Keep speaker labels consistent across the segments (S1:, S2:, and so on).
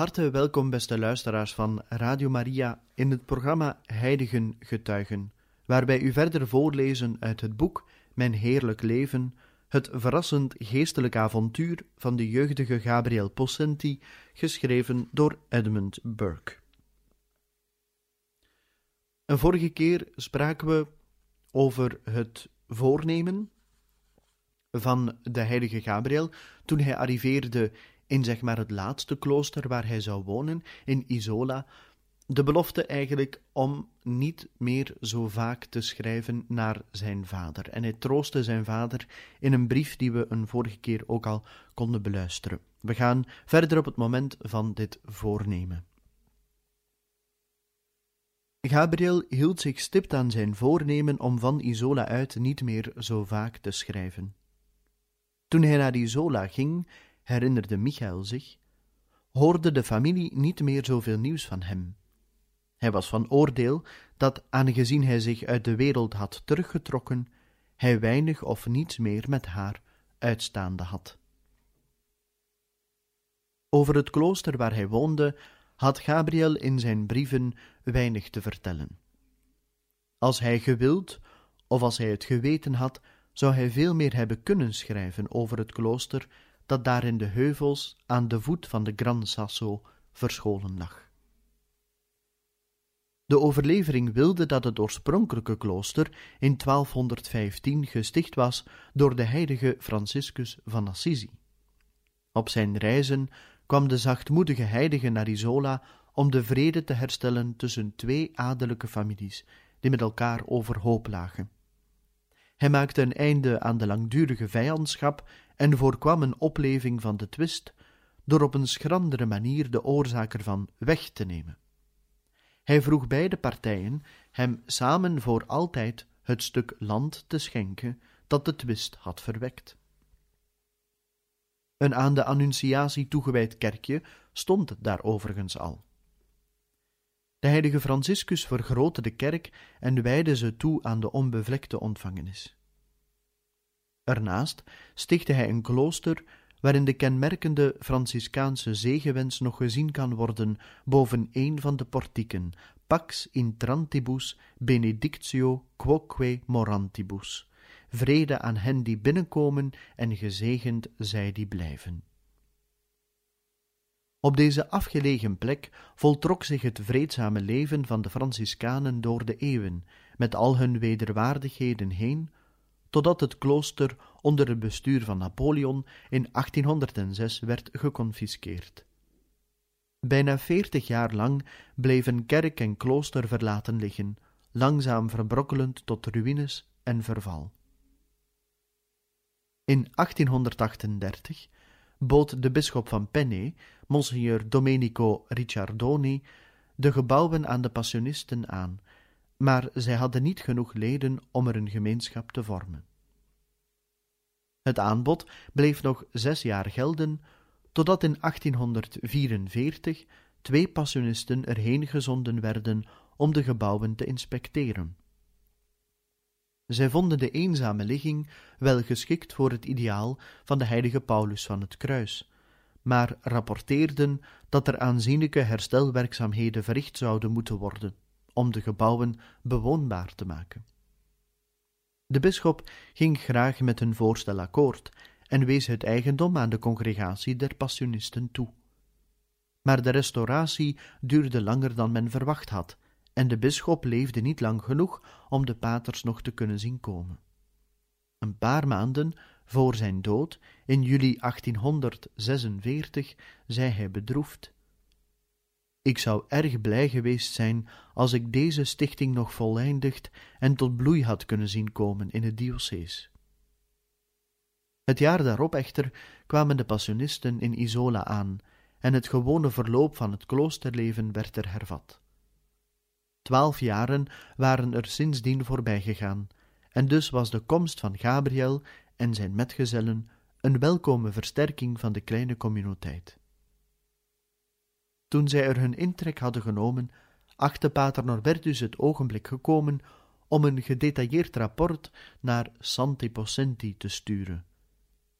S1: Harte welkom, beste luisteraars van Radio Maria, in het programma Heiligen Getuigen, waarbij u verder voorlezen uit het boek Mijn Heerlijk Leven, het verrassend geestelijk avontuur van de jeugdige Gabriel Possenti, geschreven door Edmund Burke. Een vorige keer spraken we over het voornemen van de heilige Gabriel toen hij arriveerde in zeg maar het laatste klooster waar hij zou wonen, in Isola, de belofte eigenlijk om niet meer zo vaak te schrijven naar zijn vader. En hij troostte zijn vader in een brief die we een vorige keer ook al konden beluisteren. We gaan verder op het moment van dit voornemen. Gabriel hield zich stipt aan zijn voornemen om van Isola uit niet meer zo vaak te schrijven. Toen hij naar Isola ging, herinnerde Michael zich, hoorde de familie niet meer zoveel nieuws van hem. Hij was van oordeel dat, aangezien hij zich uit de wereld had teruggetrokken, hij weinig of niets meer met haar uitstaande had. Over het klooster waar hij woonde, had Gabriel in zijn brieven weinig te vertellen. Als hij gewild of als hij het geweten had, zou hij veel meer hebben kunnen schrijven over het klooster dat daar in de heuvels aan de voet van de Gran Sasso verscholen lag. De overlevering wilde dat het oorspronkelijke klooster in 1215 gesticht was door de heilige Franciscus van Assisi. Op zijn reizen kwam de zachtmoedige heilige naar Isola om de vrede te herstellen tussen twee adellijke families die met elkaar overhoop lagen. Hij maakte een einde aan de langdurige vijandschap en voorkwam een opleving van de twist door op een schrandere manier de oorzaak ervan weg te nemen. Hij vroeg beide partijen hem samen voor altijd het stuk land te schenken dat de twist had verwekt. Een aan de annunciatie toegewijd kerkje stond daar overigens al. De heilige Franciscus vergrootte de kerk en wijde ze toe aan de onbevlekte ontvangenis. Ernaast stichtte hij een klooster waarin de kenmerkende Franciscaanse zegenwens nog gezien kan worden boven een van de portieken, Pax intrantibus benedictio quoque morantibus. Vrede aan hen die binnenkomen en gezegend zij die blijven. Op deze afgelegen plek voltrok zich het vreedzame leven van de Franciscanen door de eeuwen, met al hun wederwaardigheden heen, totdat het klooster onder het bestuur van Napoleon in 1806 werd geconfiskeerd. Bijna veertig jaar lang bleven kerk en klooster verlaten liggen, langzaam verbrokkelend tot ruïnes en verval. In 1838 bood de bisschop van Penne, Monsignor Domenico Ricciardoni, de gebouwen aan de Passionisten aan, maar zij hadden niet genoeg leden om er een gemeenschap te vormen. Het aanbod bleef nog zes jaar gelden, totdat in 1844 twee passionisten erheen gezonden werden om de gebouwen te inspecteren. Zij vonden de eenzame ligging wel geschikt voor het ideaal van de heilige Paulus van het Kruis, maar rapporteerden dat er aanzienlijke herstelwerkzaamheden verricht zouden moeten worden om de gebouwen bewoonbaar te maken. De bisschop ging graag met hun voorstel akkoord en wees het eigendom aan de congregatie der passionisten toe. Maar de restauratie duurde langer dan men verwacht had, en de bisschop leefde niet lang genoeg om de paters nog te kunnen zien komen. Een paar maanden voor zijn dood, in juli 1846, zei hij bedroefd: Ik zou erg blij geweest zijn als ik deze stichting nog voleindigd en tot bloei had kunnen zien komen in het diocees. Het jaar daarop echter kwamen de passionisten in Isola aan en het gewone verloop van het kloosterleven werd er hervat. Twaalf jaren waren er sindsdien voorbijgegaan, en dus was de komst van Gabriel en zijn metgezellen een welkome versterking van de kleine communiteit. Toen zij er hun intrek hadden genomen, achtte pater Norbertus het ogenblik gekomen om een gedetailleerd rapport naar Santi Pocenti te sturen.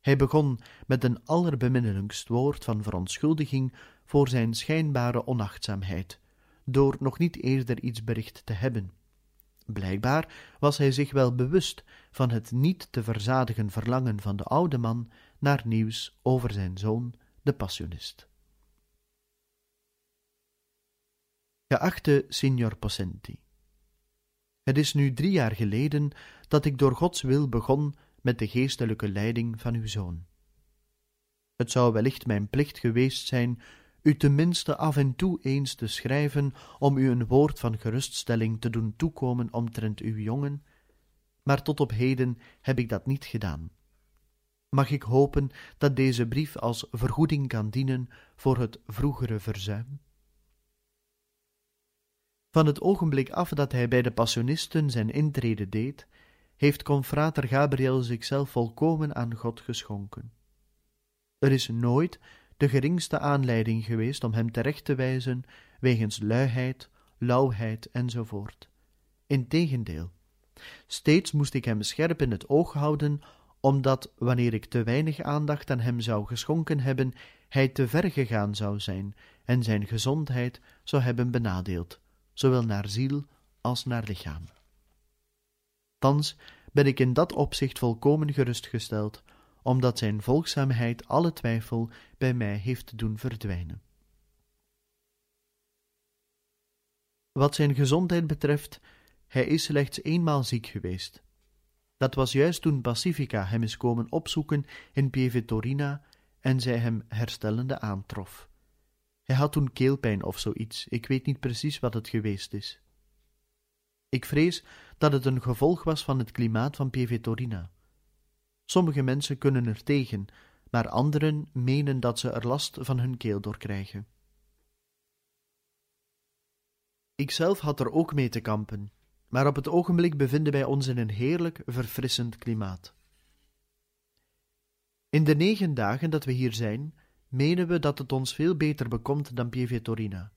S1: Hij begon met een allerbeminnelijkst woord van verontschuldiging voor zijn schijnbare onachtzaamheid, door nog niet eerder iets bericht te hebben. Blijkbaar was hij zich wel bewust van het niet te verzadigen verlangen van de oude man naar nieuws over zijn zoon, de passionist. Geachte signor Possenti, het is nu drie jaar geleden dat ik door Gods wil begon met de geestelijke leiding van uw zoon. Het zou wellicht mijn plicht geweest zijn u tenminste af en toe eens te schrijven om u een woord van geruststelling te doen toekomen omtrent uw jongen, maar tot op heden heb ik dat niet gedaan. Mag ik hopen dat deze brief als vergoeding kan dienen voor het vroegere verzuim? Van het ogenblik af dat hij bij de Passionisten zijn intrede deed, heeft confrater Gabriel zichzelf volkomen aan God geschonken. Er is nooit de geringste aanleiding geweest om hem terecht te wijzen wegens luiheid, lauwheid enzovoort. Integendeel, steeds moest ik hem scherp in het oog houden, omdat wanneer ik te weinig aandacht aan hem zou geschonken hebben, hij te ver gegaan zou zijn en zijn gezondheid zou hebben benadeeld, zowel naar ziel als naar lichaam. Thans ben ik in dat opzicht volkomen gerustgesteld, omdat zijn volgzaamheid alle twijfel bij mij heeft doen verdwijnen. Wat zijn gezondheid betreft, hij is slechts eenmaal ziek geweest. Dat was juist toen Pacifica hem is komen opzoeken in Pieve en zij hem herstellende aantrof. Hij had toen keelpijn of zoiets, ik weet niet precies wat het geweest is. Ik vrees dat het een gevolg was van het klimaat van Pieve Sommige mensen kunnen er tegen, maar anderen menen dat ze er last van hun keel door krijgen. Ikzelf had er ook mee te kampen, maar op het ogenblik bevinden wij ons in een heerlijk, verfrissend klimaat. In de negen dagen dat we hier zijn, menen we dat het ons veel beter bekomt dan Pieve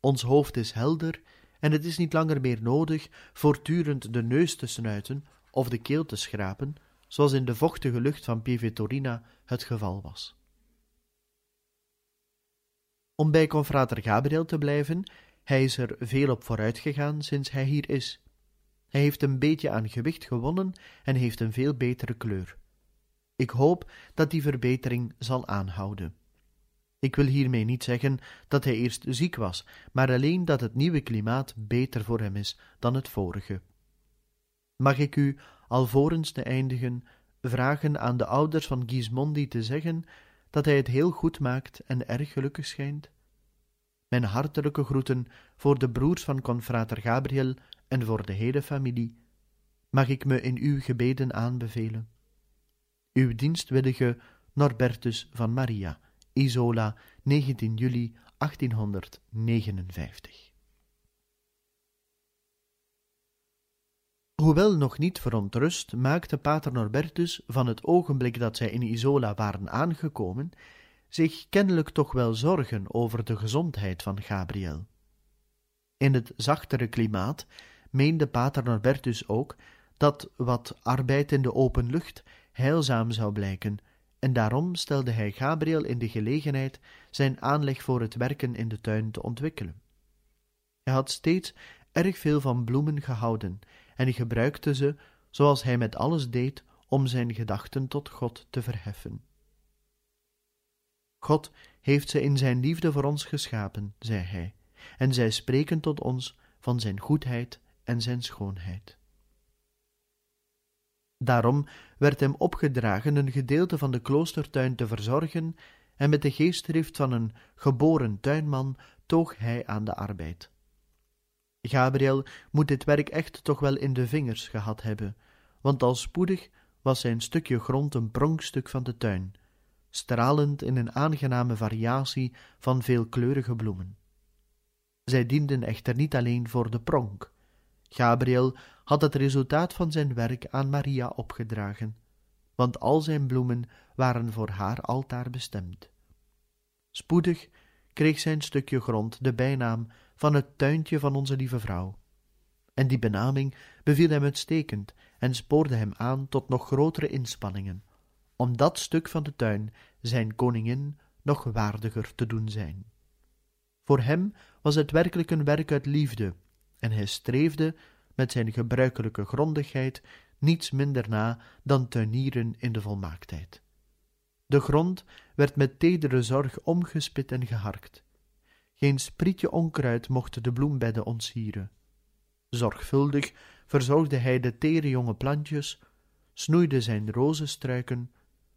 S1: Ons hoofd is helder en het is niet langer meer nodig voortdurend de neus te snuiten of de keel te schrapen, zoals in de vochtige lucht van Pieve het geval was. Om bij confrater Gabriel te blijven, hij is er veel op vooruit gegaan sinds hij hier is. Hij heeft een beetje aan gewicht gewonnen en heeft een veel betere kleur. Ik hoop dat die verbetering zal aanhouden. Ik wil hiermee niet zeggen dat hij eerst ziek was, maar alleen dat het nieuwe klimaat beter voor hem is dan het vorige. Mag ik u, alvorens te eindigen, vragen aan de ouders van Gismondi te zeggen dat hij het heel goed maakt en erg gelukkig schijnt? Mijn hartelijke groeten voor de broers van confrater Gabriel en voor de hele familie. Mag ik me in uw gebeden aanbevelen? Uw dienstwillige Norbertus van Maria Isola, 19 juli 1859. Hoewel nog niet verontrust, maakte pater Norbertus van het ogenblik dat zij in Isola waren aangekomen, zich kennelijk toch wel zorgen over de gezondheid van Gabriel. In het zachtere klimaat meende pater Norbertus ook dat wat arbeid in de open lucht heilzaam zou blijken en daarom stelde hij Gabriel in de gelegenheid zijn aanleg voor het werken in de tuin te ontwikkelen. Hij had steeds erg veel van bloemen gehouden en gebruikte ze, zoals hij met alles deed, om zijn gedachten tot God te verheffen. God heeft ze in zijn liefde voor ons geschapen, zei hij, en zij spreken tot ons van zijn goedheid en zijn schoonheid. Daarom werd hem opgedragen een gedeelte van de kloostertuin te verzorgen en met de geestdrift van een geboren tuinman toog hij aan de arbeid. Gabriel moet dit werk echt toch wel in de vingers gehad hebben, want al spoedig was zijn stukje grond een pronkstuk van de tuin, stralend in een aangename variatie van veelkleurige bloemen. Zij dienden echter niet alleen voor de pronk. Gabriel had het resultaat van zijn werk aan Maria opgedragen, want al zijn bloemen waren voor haar altaar bestemd. Spoedig kreeg zijn stukje grond de bijnaam van het tuintje van onze lieve vrouw. En die benaming beviel hem uitstekend en spoorde hem aan tot nog grotere inspanningen, om dat stuk van de tuin zijn koningin nog waardiger te doen zijn. Voor hem was het werkelijk een werk uit liefde, en hij streefde met zijn gebruikelijke grondigheid niets minder na dan tuinieren in de volmaaktheid. De grond werd met tedere zorg omgespit en geharkt. Geen sprietje onkruid mocht de bloembedden ontsieren. Zorgvuldig verzorgde hij de tere jonge plantjes, snoeide zijn rozenstruiken,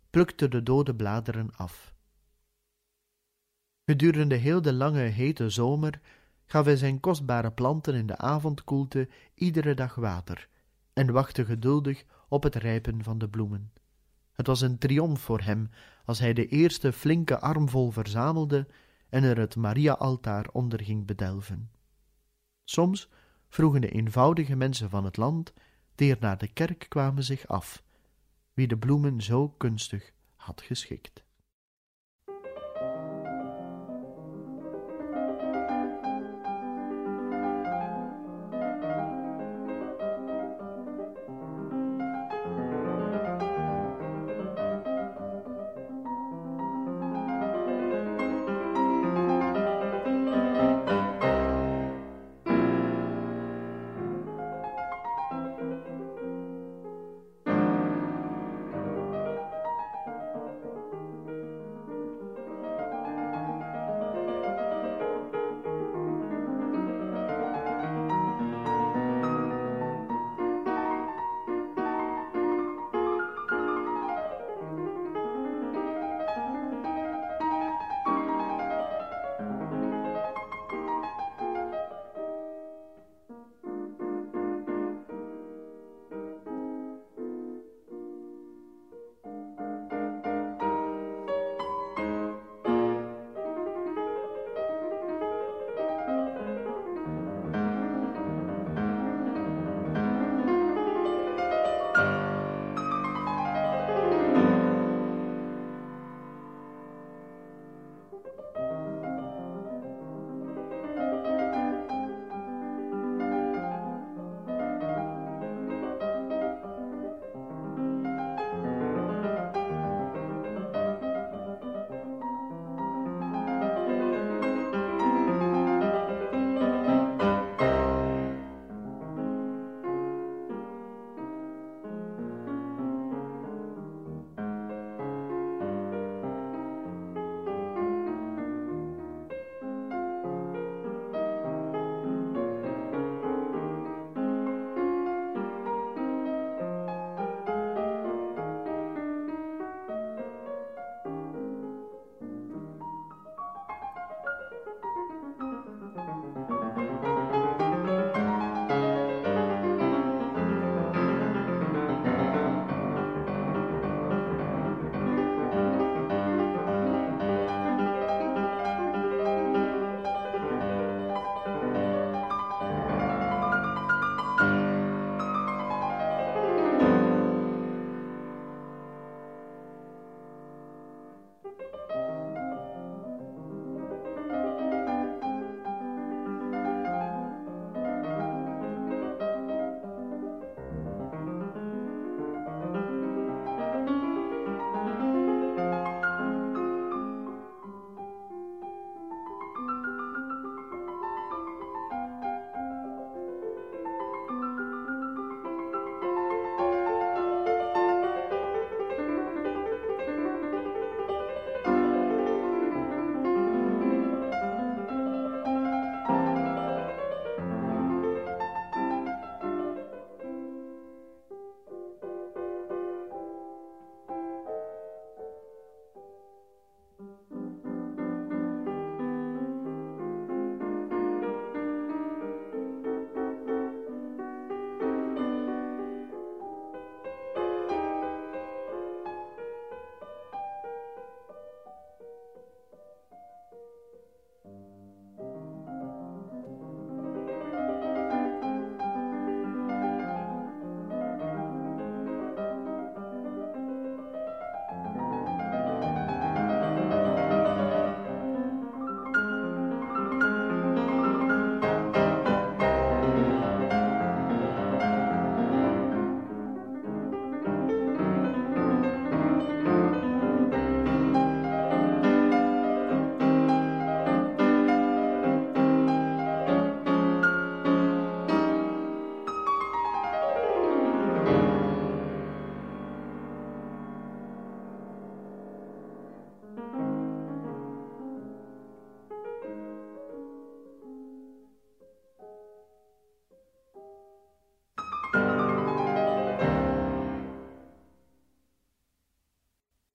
S1: plukte de dode bladeren af. Gedurende heel de lange hete zomer gaf hij zijn kostbare planten in de avondkoelte iedere dag water en wachtte geduldig op het rijpen van de bloemen. Het was een triomf voor hem als hij de eerste flinke armvol verzamelde en er het Maria-altaar onder ging bedelven. Soms vroegen de eenvoudige mensen van het land, die er naar de kerk kwamen, zich af, wie de bloemen zo kunstig had geschikt.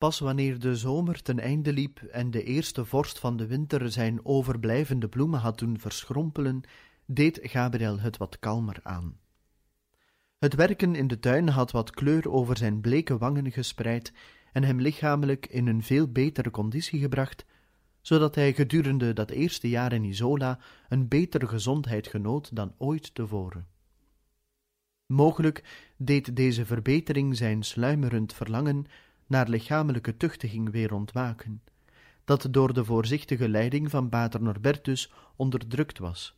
S1: Pas wanneer de zomer ten einde liep en de eerste vorst van de winter zijn overblijvende bloemen had doen verschrompelen, deed Gabriel het wat kalmer aan. Het werken in de tuin had wat kleur over zijn bleke wangen gespreid en hem lichamelijk in een veel betere conditie gebracht, zodat hij gedurende dat eerste jaar in Isola een betere gezondheid genoot dan ooit tevoren. Mogelijk deed deze verbetering zijn sluimerend verlangen naar lichamelijke tuchtiging weer ontwaken, dat door de voorzichtige leiding van pater Norbertus onderdrukt was.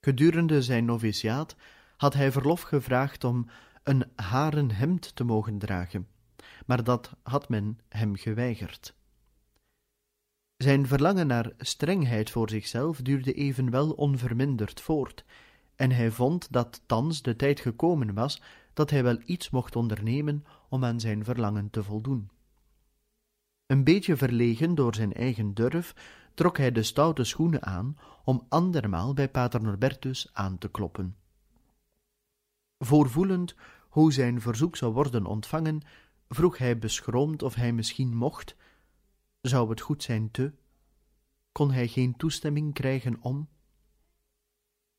S1: Gedurende zijn noviciaat had hij verlof gevraagd om een haren hemd te mogen dragen, maar dat had men hem geweigerd. Zijn verlangen naar strengheid voor zichzelf duurde evenwel onverminderd voort, en hij vond dat thans de tijd gekomen was dat hij wel iets mocht ondernemen om aan zijn verlangen te voldoen. Een beetje verlegen door zijn eigen durf, trok hij de stoute schoenen aan om andermaal bij pater Norbertus aan te kloppen. Voorvoelend hoe zijn verzoek zou worden ontvangen, vroeg hij beschroomd of hij misschien mocht. Zou het goed zijn te? Kon hij geen toestemming krijgen om?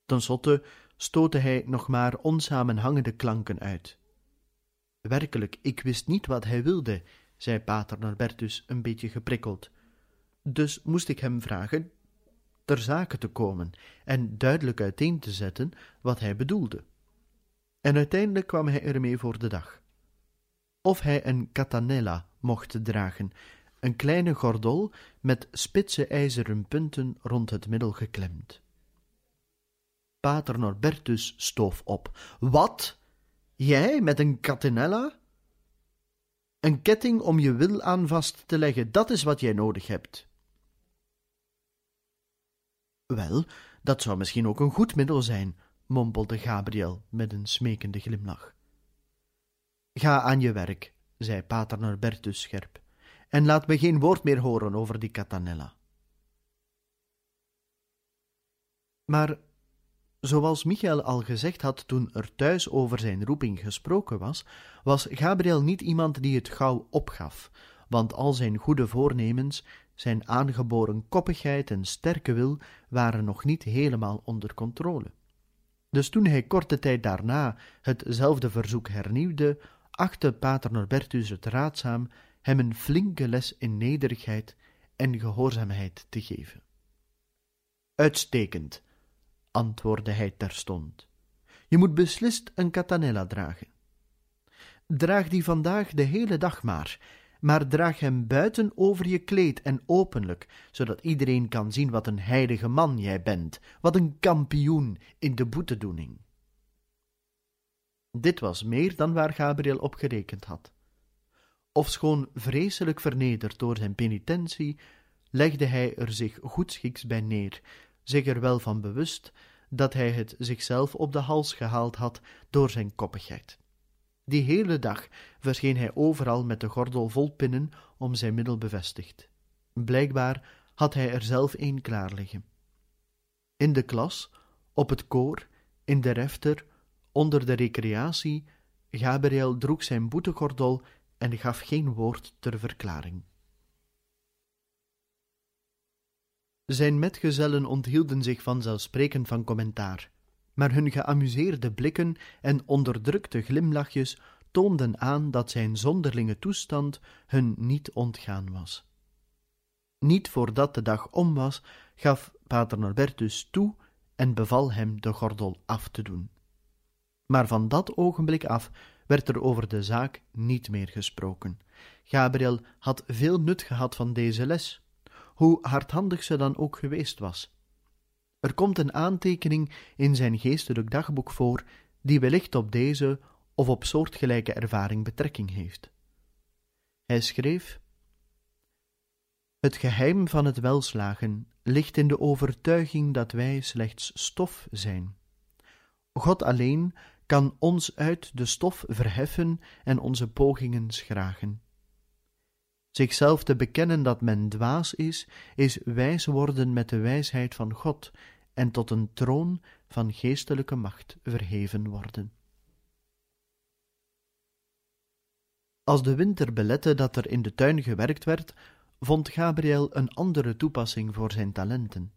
S1: Ten slotte stootte hij nog maar onsamenhangende klanken uit. Werkelijk, ik wist niet wat hij wilde, zei pater Norbertus een beetje geprikkeld. Dus moest ik hem vragen ter zake te komen en duidelijk uiteen te zetten wat hij bedoelde. En uiteindelijk kwam hij ermee voor de dag. Of hij een catanella mocht dragen, een kleine gordel met spitse ijzeren punten rond het middel geklemd. Pater Norbertus stoof op. Wat? Jij met een catenella? Een ketting om je wil aan vast te leggen, dat is wat jij nodig hebt. Wel, dat zou misschien ook een goed middel zijn, mompelde Gabriel met een smekende glimlach. Ga aan je werk, zei pater Norbertus scherp, en laat me geen woord meer horen over die catanella. Maar Zoals Michael al gezegd had toen er thuis over zijn roeping gesproken was, was Gabriel niet iemand die het gauw opgaf, want al zijn goede voornemens, zijn aangeboren koppigheid en sterke wil waren nog niet helemaal onder controle. Dus toen hij korte tijd daarna hetzelfde verzoek hernieuwde, achtte pater Norbertus het raadzaam hem een flinke les in nederigheid en gehoorzaamheid te geven. Uitstekend, antwoordde hij terstond. Je moet beslist een catanella dragen. Draag die vandaag de hele dag maar, maar draag hem buiten over je kleed en openlijk, zodat iedereen kan zien wat een heilige man jij bent, wat een kampioen in de boetedoening. Dit was meer dan waar Gabriel op gerekend had. Ofschoon vreselijk vernederd door zijn penitentie, legde hij er zich goedschiks bij neer, zich er wel van bewust dat hij het zichzelf op de hals gehaald had door zijn koppigheid. Die hele dag verscheen hij overal met de gordel vol pinnen om zijn middel bevestigd. Blijkbaar had hij er zelf een klaar liggen. In de klas, op het koor, in de refter, onder de recreatie, Gabriel droeg zijn boetegordel en gaf geen woord ter verklaring. Zijn metgezellen onthielden zich vanzelfsprekend van commentaar, maar hun geamuseerde blikken en onderdrukte glimlachjes toonden aan dat zijn zonderlinge toestand hun niet ontgaan was. Niet voordat de dag om was, gaf pater Norbertus toe en beval hem de gordel af te doen. Maar van dat ogenblik af werd er over de zaak niet meer gesproken. Gabriel had veel nut gehad van deze les hoe hardhandig ze dan ook geweest was. Er komt een aantekening in zijn geestelijk dagboek voor, die wellicht op deze of op soortgelijke ervaring betrekking heeft. Hij schreef: Het geheim van het welslagen ligt in de overtuiging dat wij slechts stof zijn. God alleen kan ons uit de stof verheffen en onze pogingen schragen. Zichzelf te bekennen dat men dwaas is, is wijs worden met de wijsheid van God en tot een troon van geestelijke macht verheven worden. Als de winter belette dat er in de tuin gewerkt werd, vond Gabriel een andere toepassing voor zijn talenten.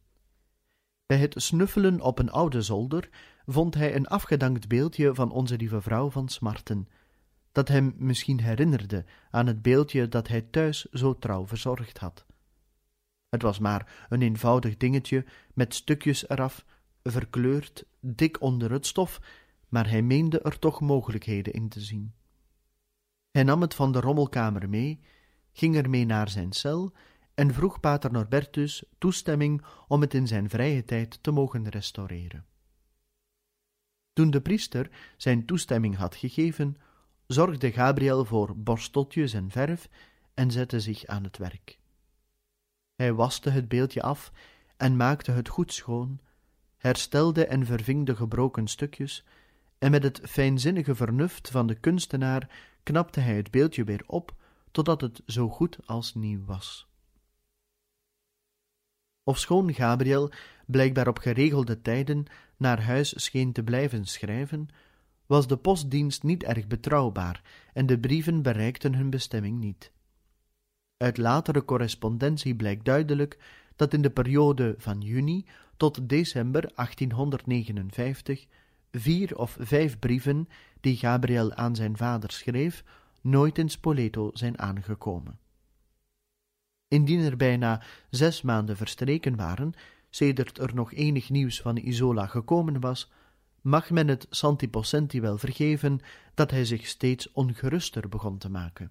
S1: Bij het snuffelen op een oude zolder vond hij een afgedankt beeldje van onze lieve vrouw van Smarten, dat hem misschien herinnerde aan het beeldje dat hij thuis zo trouw verzorgd had. Het was maar een eenvoudig dingetje met stukjes eraf, verkleurd, dik onder het stof, maar hij meende er toch mogelijkheden in te zien. Hij nam het van de rommelkamer mee, ging ermee naar zijn cel en vroeg pater Norbertus toestemming om het in zijn vrije tijd te mogen restaureren. Toen de priester zijn toestemming had gegeven, zorgde Gabriel voor borsteltjes en verf en zette zich aan het werk. Hij waste het beeldje af en maakte het goed schoon, herstelde en verving de gebroken stukjes, en met het fijnzinnige vernuft van de kunstenaar knapte hij het beeldje weer op, totdat het zo goed als nieuw was. Ofschoon Gabriel blijkbaar op geregelde tijden naar huis scheen te blijven schrijven, was de postdienst niet erg betrouwbaar en de brieven bereikten hun bestemming niet. Uit latere correspondentie blijkt duidelijk dat in de periode van juni tot december 1859 vier of vijf brieven die Gabriel aan zijn vader schreef, nooit in Spoleto zijn aangekomen. Indien er bijna zes maanden verstreken waren, sedert er nog enig nieuws van Isola gekomen was, mag men het Santi Possenti wel vergeven dat hij zich steeds ongeruster begon te maken.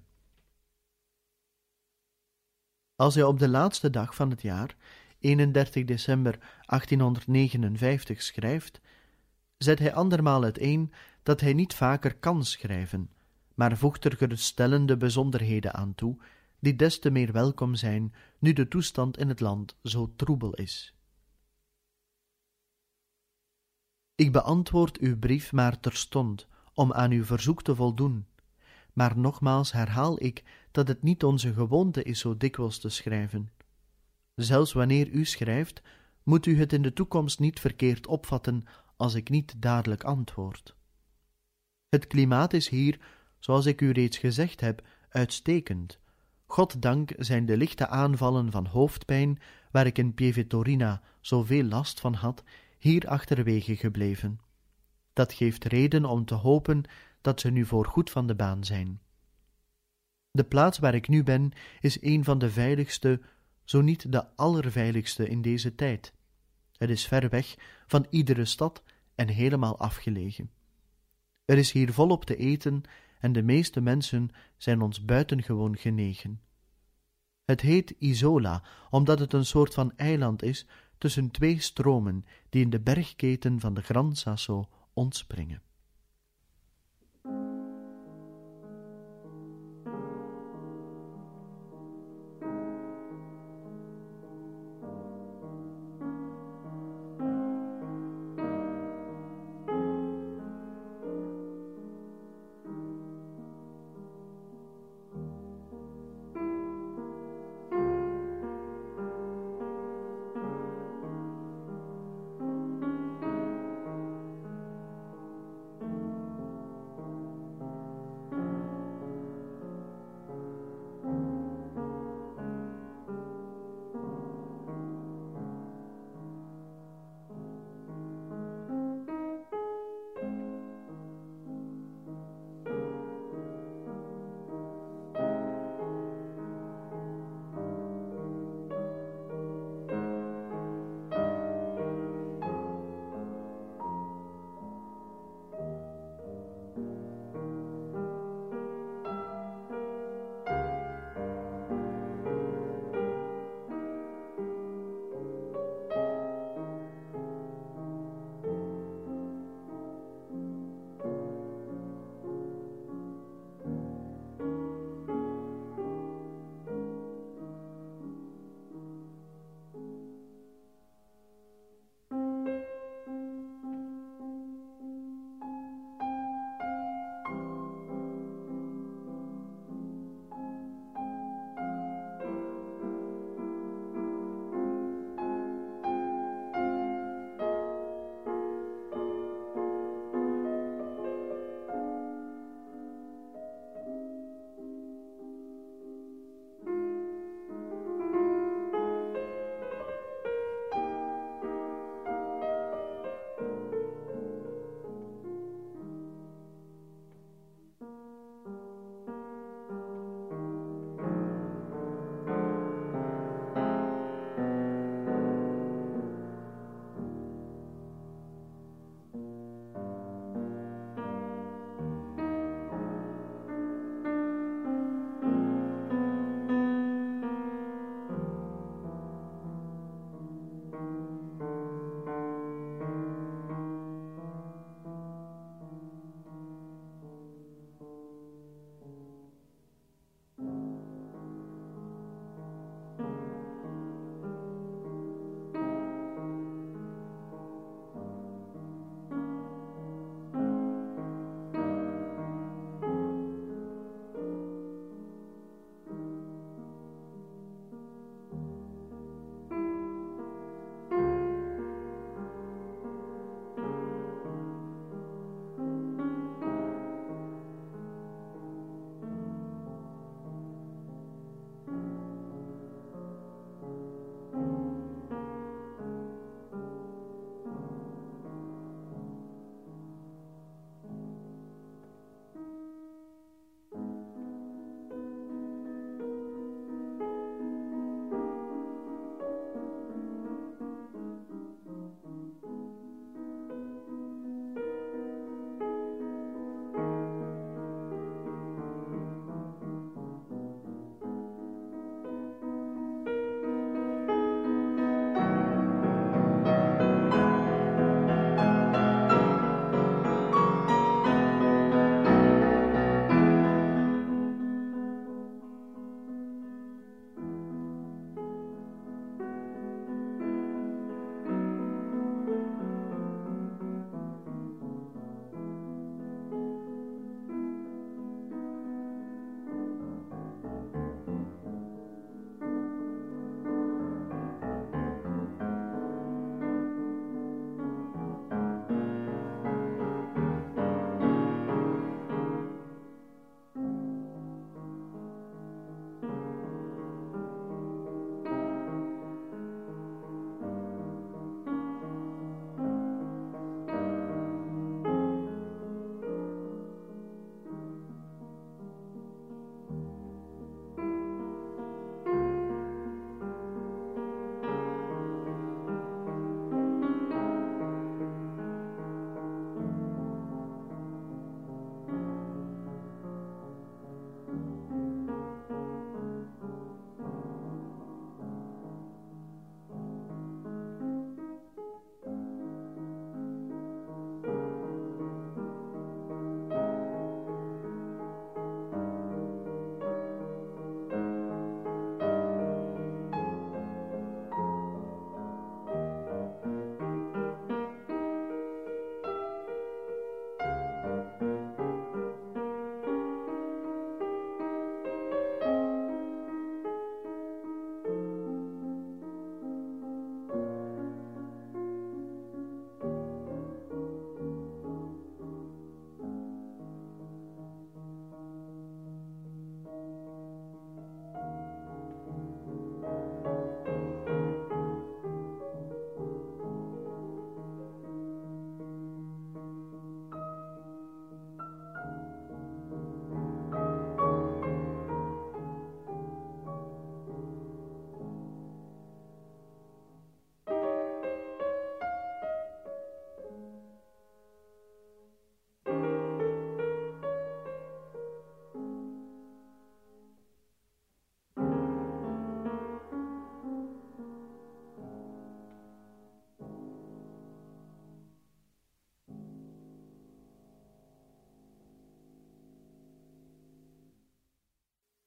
S1: Als hij op de laatste dag van het jaar, 31 december 1859, schrijft, zet hij andermaal uiteen dat hij niet vaker kan schrijven, maar voegt er geruststellende bijzonderheden aan toe, die des te meer welkom zijn nu de toestand in het land zo troebel is. Ik beantwoord uw brief maar terstond, om aan uw verzoek te voldoen, maar nogmaals herhaal ik dat het niet onze gewoonte is zo dikwijls te schrijven. Zelfs wanneer u schrijft, moet u het in de toekomst niet verkeerd opvatten als ik niet dadelijk antwoord. Het klimaat is hier, zoals ik u reeds gezegd heb, uitstekend. Goddank zijn de lichte aanvallen van hoofdpijn, waar ik in Pievetorina zoveel last van had, hier achterwege gebleven. Dat geeft reden om te hopen dat ze nu voorgoed van de baan zijn. De plaats waar ik nu ben is een van de veiligste, zo niet de allerveiligste in deze tijd. Het is ver weg van iedere stad en helemaal afgelegen. Er is hier volop te eten en de meeste mensen zijn ons buitengewoon genegen. Het heet Isola, omdat het een soort van eiland is tussen twee stromen die in de bergketen van de Gran Sasso ontspringen.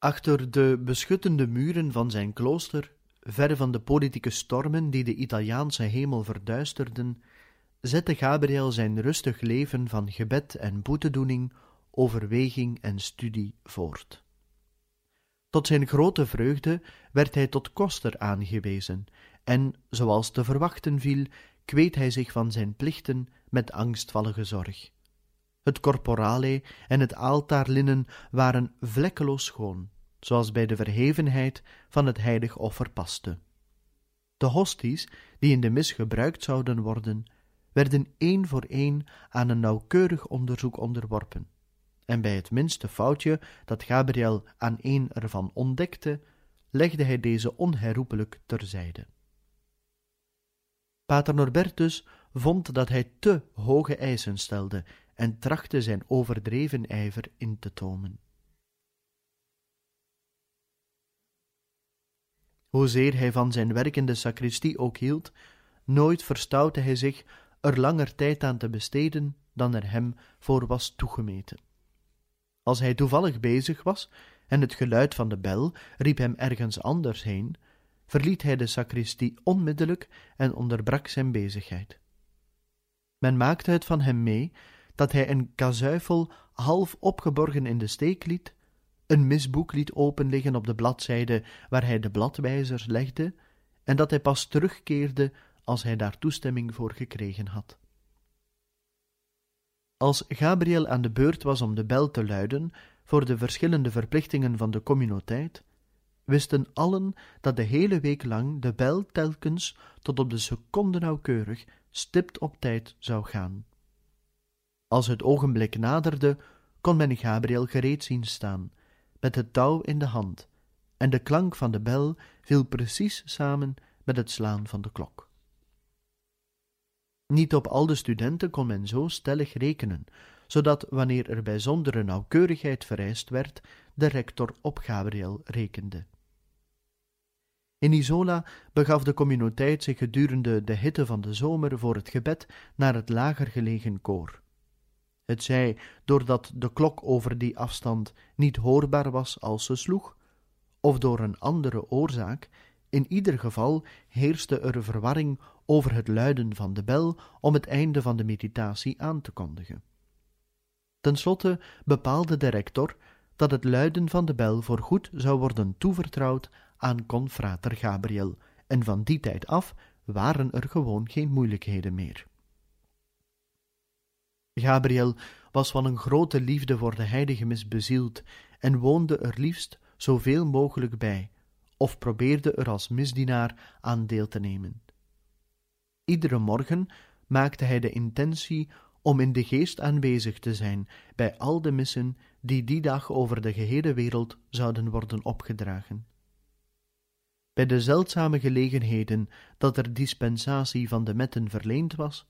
S1: Achter de beschuttende muren van zijn klooster, ver van de politieke stormen die de Italiaanse hemel verduisterden, zette Gabriel zijn rustig leven van gebed en boetedoening, overweging en studie voort. Tot zijn grote vreugde werd hij tot koster aangewezen, en, zoals te verwachten viel, kweet hij zich van zijn plichten met angstvallige zorg. Het corporale en het altaarlinnen waren vlekkeloos schoon, zoals bij de verhevenheid van het heilig offer paste. De hosties, die in de mis gebruikt zouden worden, werden één voor één aan een nauwkeurig onderzoek onderworpen, en bij het minste foutje dat Gabriel aan een ervan ontdekte, legde hij deze onherroepelijk terzijde. Pater Norbertus vond dat hij te hoge eisen stelde en trachtte zijn overdreven ijver in te tomen. Hoezeer hij van zijn werk in de sacristie ook hield, nooit verstoutte hij zich er langer tijd aan te besteden dan er hem voor was toegemeten. Als hij toevallig bezig was en het geluid van de bel riep hem ergens anders heen, verliet hij de sacristie onmiddellijk en onderbrak zijn bezigheid. Men maakte het van hem mee dat hij een kazuifel half opgeborgen in de steek liet, een misboek liet openliggen op de bladzijde waar hij de bladwijzers legde, en dat hij pas terugkeerde als hij daar toestemming voor gekregen had. Als Gabriel aan de beurt was om de bel te luiden voor de verschillende verplichtingen van de communiteit, wisten allen dat de hele week lang de bel telkens tot op de seconde nauwkeurig stipt op tijd zou gaan. Als het ogenblik naderde, kon men Gabriel gereed zien staan, met het touw in de hand, en de klank van de bel viel precies samen met het slaan van de klok. Niet op al de studenten kon men zo stellig rekenen, zodat wanneer er bijzondere nauwkeurigheid vereist werd, de rector op Gabriel rekende. In Isola begaf de communiteit zich gedurende de hitte van de zomer voor het gebed naar het lager gelegen koor. Het zij doordat de klok over die afstand niet hoorbaar was als ze sloeg, of door een andere oorzaak, in ieder geval heerste er verwarring over het luiden van de bel om het einde van de meditatie aan te kondigen. Ten slotte bepaalde de rector dat het luiden van de bel voorgoed zou worden toevertrouwd aan confrater Gabriel, en van die tijd af waren er gewoon geen moeilijkheden meer. Gabriel was van een grote liefde voor de heilige mis bezield en woonde er liefst zoveel mogelijk bij, of probeerde er als misdienaar aan deel te nemen. Iedere morgen maakte hij de intentie om in de geest aanwezig te zijn bij al de missen die die dag over de gehele wereld zouden worden opgedragen. Bij de zeldzame gelegenheden dat er dispensatie van de metten verleend was,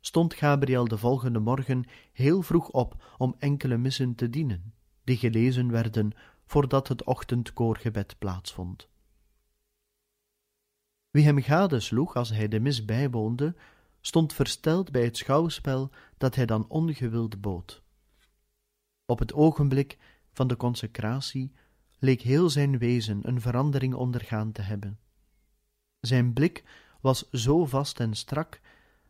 S1: stond Gabriel de volgende morgen heel vroeg op om enkele missen te dienen, die gelezen werden voordat het ochtendkoorgebed plaatsvond. Wie hem gadesloeg als hij de mis bijwoonde, stond versteld bij het schouwspel dat hij dan ongewild bood. Op het ogenblik van de consecratie leek heel zijn wezen een verandering ondergaan te hebben. Zijn blik was zo vast en strak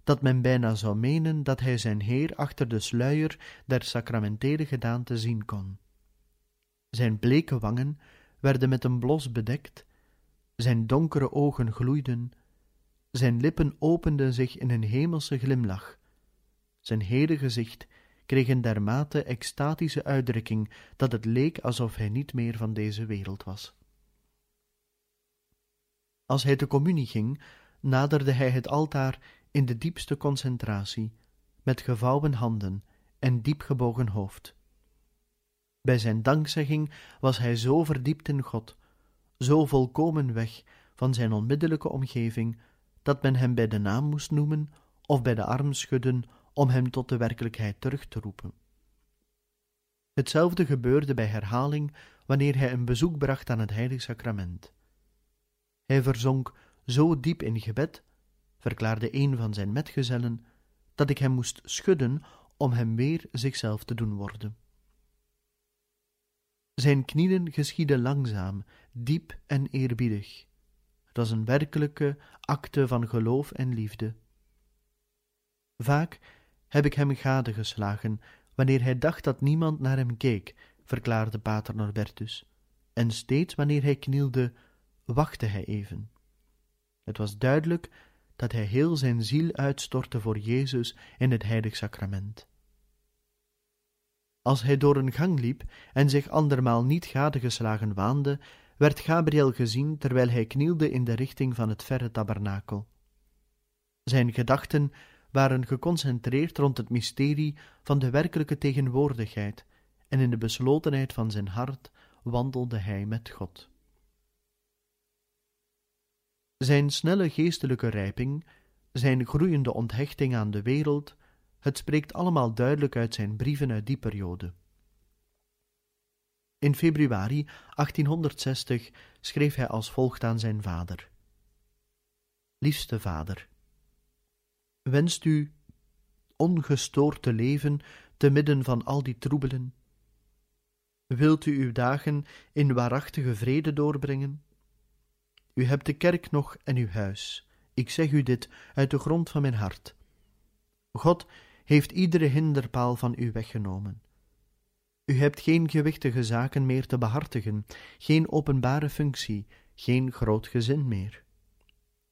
S1: dat men bijna zou menen dat hij zijn Heer achter de sluier der sacramentele gedaante zien kon. Zijn bleke wangen werden met een blos bedekt, zijn donkere ogen gloeiden, zijn lippen openden zich in een hemelse glimlach, zijn hele gezicht kreeg een dermate extatische uitdrukking dat het leek alsof hij niet meer van deze wereld was. Als hij te communie ging, naderde hij het altaar in de diepste concentratie, met gevouwen handen en diep gebogen hoofd. Bij zijn dankzegging was hij zo verdiept in God, zo volkomen weg van zijn onmiddellijke omgeving, dat men hem bij de naam moest noemen of bij de arm schudden om hem tot de werkelijkheid terug te roepen. Hetzelfde gebeurde bij herhaling wanneer hij een bezoek bracht aan het heilig sacrament. Hij verzonk zo diep in gebed, verklaarde een van zijn metgezellen, dat ik hem moest schudden om hem weer zichzelf te doen worden. Zijn knieën geschieden langzaam, diep en eerbiedig. Het was een werkelijke acte van geloof en liefde. Vaak heb ik hem gadegeslagen wanneer hij dacht dat niemand naar hem keek, verklaarde pater Norbertus, en steeds wanneer hij knielde, wachtte hij even. Het was duidelijk dat hij heel zijn ziel uitstortte voor Jezus in het heilig sacrament. Als hij door een gang liep en zich andermaal niet gadegeslagen waande, werd Gabriel gezien terwijl hij knielde in de richting van het verre tabernakel. Zijn gedachten waren geconcentreerd rond het mysterie van de werkelijke tegenwoordigheid, en in de beslotenheid van zijn hart wandelde hij met God. Zijn snelle geestelijke rijping, zijn groeiende onthechting aan de wereld, het spreekt allemaal duidelijk uit zijn brieven uit die periode. In februari 1860 schreef hij als volgt aan zijn vader: Liefste vader, wenst u ongestoord te leven te midden van al die troebelen? Wilt u uw dagen in waarachtige vrede doorbrengen? U hebt de kerk nog en uw huis. Ik zeg u dit uit de grond van mijn hart. God heeft iedere hinderpaal van u weggenomen. U hebt geen gewichtige zaken meer te behartigen, geen openbare functie, geen groot gezin meer.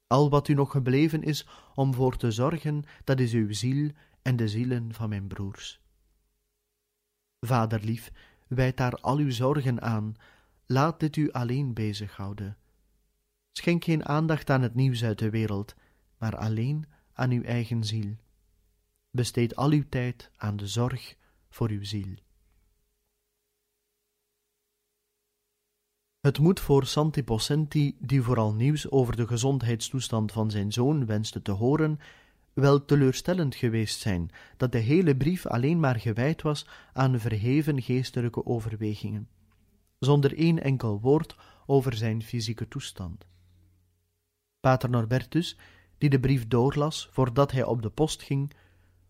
S1: Al wat u nog gebleven is om voor te zorgen, dat is uw ziel en de zielen van mijn broers. Vaderlief, wijd daar al uw zorgen aan, laat dit u alleen bezighouden. Schenk geen aandacht aan het nieuws uit de wereld, maar alleen aan uw eigen ziel. Besteed al uw tijd aan de zorg voor uw ziel. Het moet voor Santi Possenti, die vooral nieuws over de gezondheidstoestand van zijn zoon wenste te horen, wel teleurstellend geweest zijn dat de hele brief alleen maar gewijd was aan verheven geestelijke overwegingen, zonder één enkel woord over zijn fysieke toestand. Pater Norbertus, die de brief doorlas voordat hij op de post ging,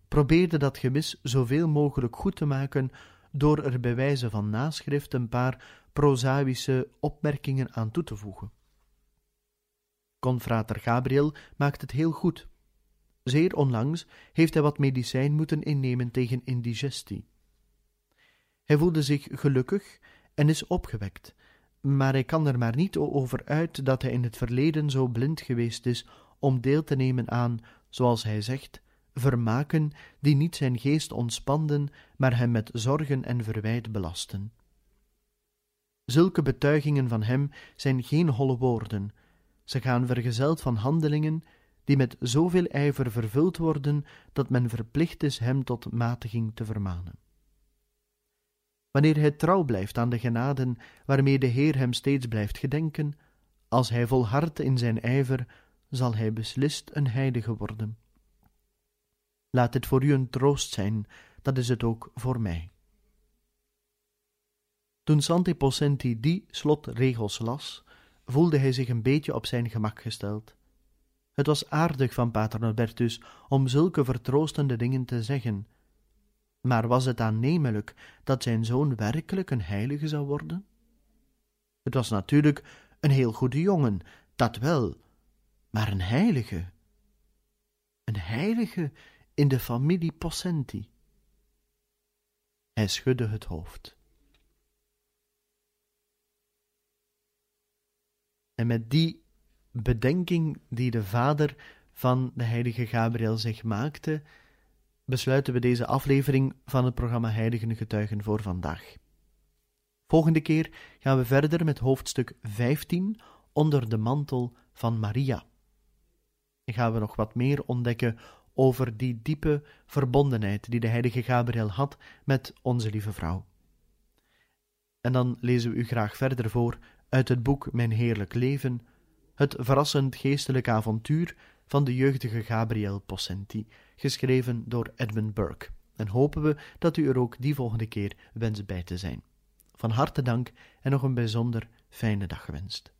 S1: probeerde dat gemis zoveel mogelijk goed te maken door er bij wijze van naschrift een paar prozaïsche opmerkingen aan toe te voegen. Confrater Gabriel maakt het heel goed. Zeer onlangs heeft hij wat medicijn moeten innemen tegen indigestie. Hij voelde zich gelukkig en is opgewekt, maar hij kan er maar niet over uit dat hij in het verleden zo blind geweest is om deel te nemen aan, zoals hij zegt, vermaken die niet zijn geest ontspanden, maar hem met zorgen en verwijt belasten. Zulke betuigingen van hem zijn geen holle woorden, ze gaan vergezeld van handelingen die met zoveel ijver vervuld worden dat men verplicht is hem tot matiging te vermanen. Wanneer hij trouw blijft aan de genaden waarmee de Heer hem steeds blijft gedenken, als hij volhardt in zijn ijver, zal hij beslist een heilige worden. Laat het voor u een troost zijn, dat is het ook voor mij. Toen Santi Possenti die slotregels las, voelde hij zich een beetje op zijn gemak gesteld. Het was aardig van Pater Norbertus om zulke vertroostende dingen te zeggen, maar was het aannemelijk dat zijn zoon werkelijk een heilige zou worden? Het was natuurlijk een heel goede jongen, dat wel, maar een heilige. Een heilige in de familie Possenti. Hij schudde het hoofd. En met die bedenking die de vader van de heilige Gabriel zich maakte, besluiten we deze aflevering van het programma Heiligen Getuigen voor vandaag. Volgende keer gaan we verder met hoofdstuk 15 onder de mantel van Maria. En gaan we nog wat meer ontdekken over die diepe verbondenheid die de heilige Gabriel had met onze lieve vrouw. En dan lezen we u graag verder voor uit het boek Mijn Heerlijk Leven, het verrassend geestelijk avontuur van de jeugdige Gabriel Possenti, geschreven door Edmund Burke. En hopen we dat u er ook die volgende keer wenst bij te zijn. Van harte dank en nog een bijzonder fijne dag gewenst.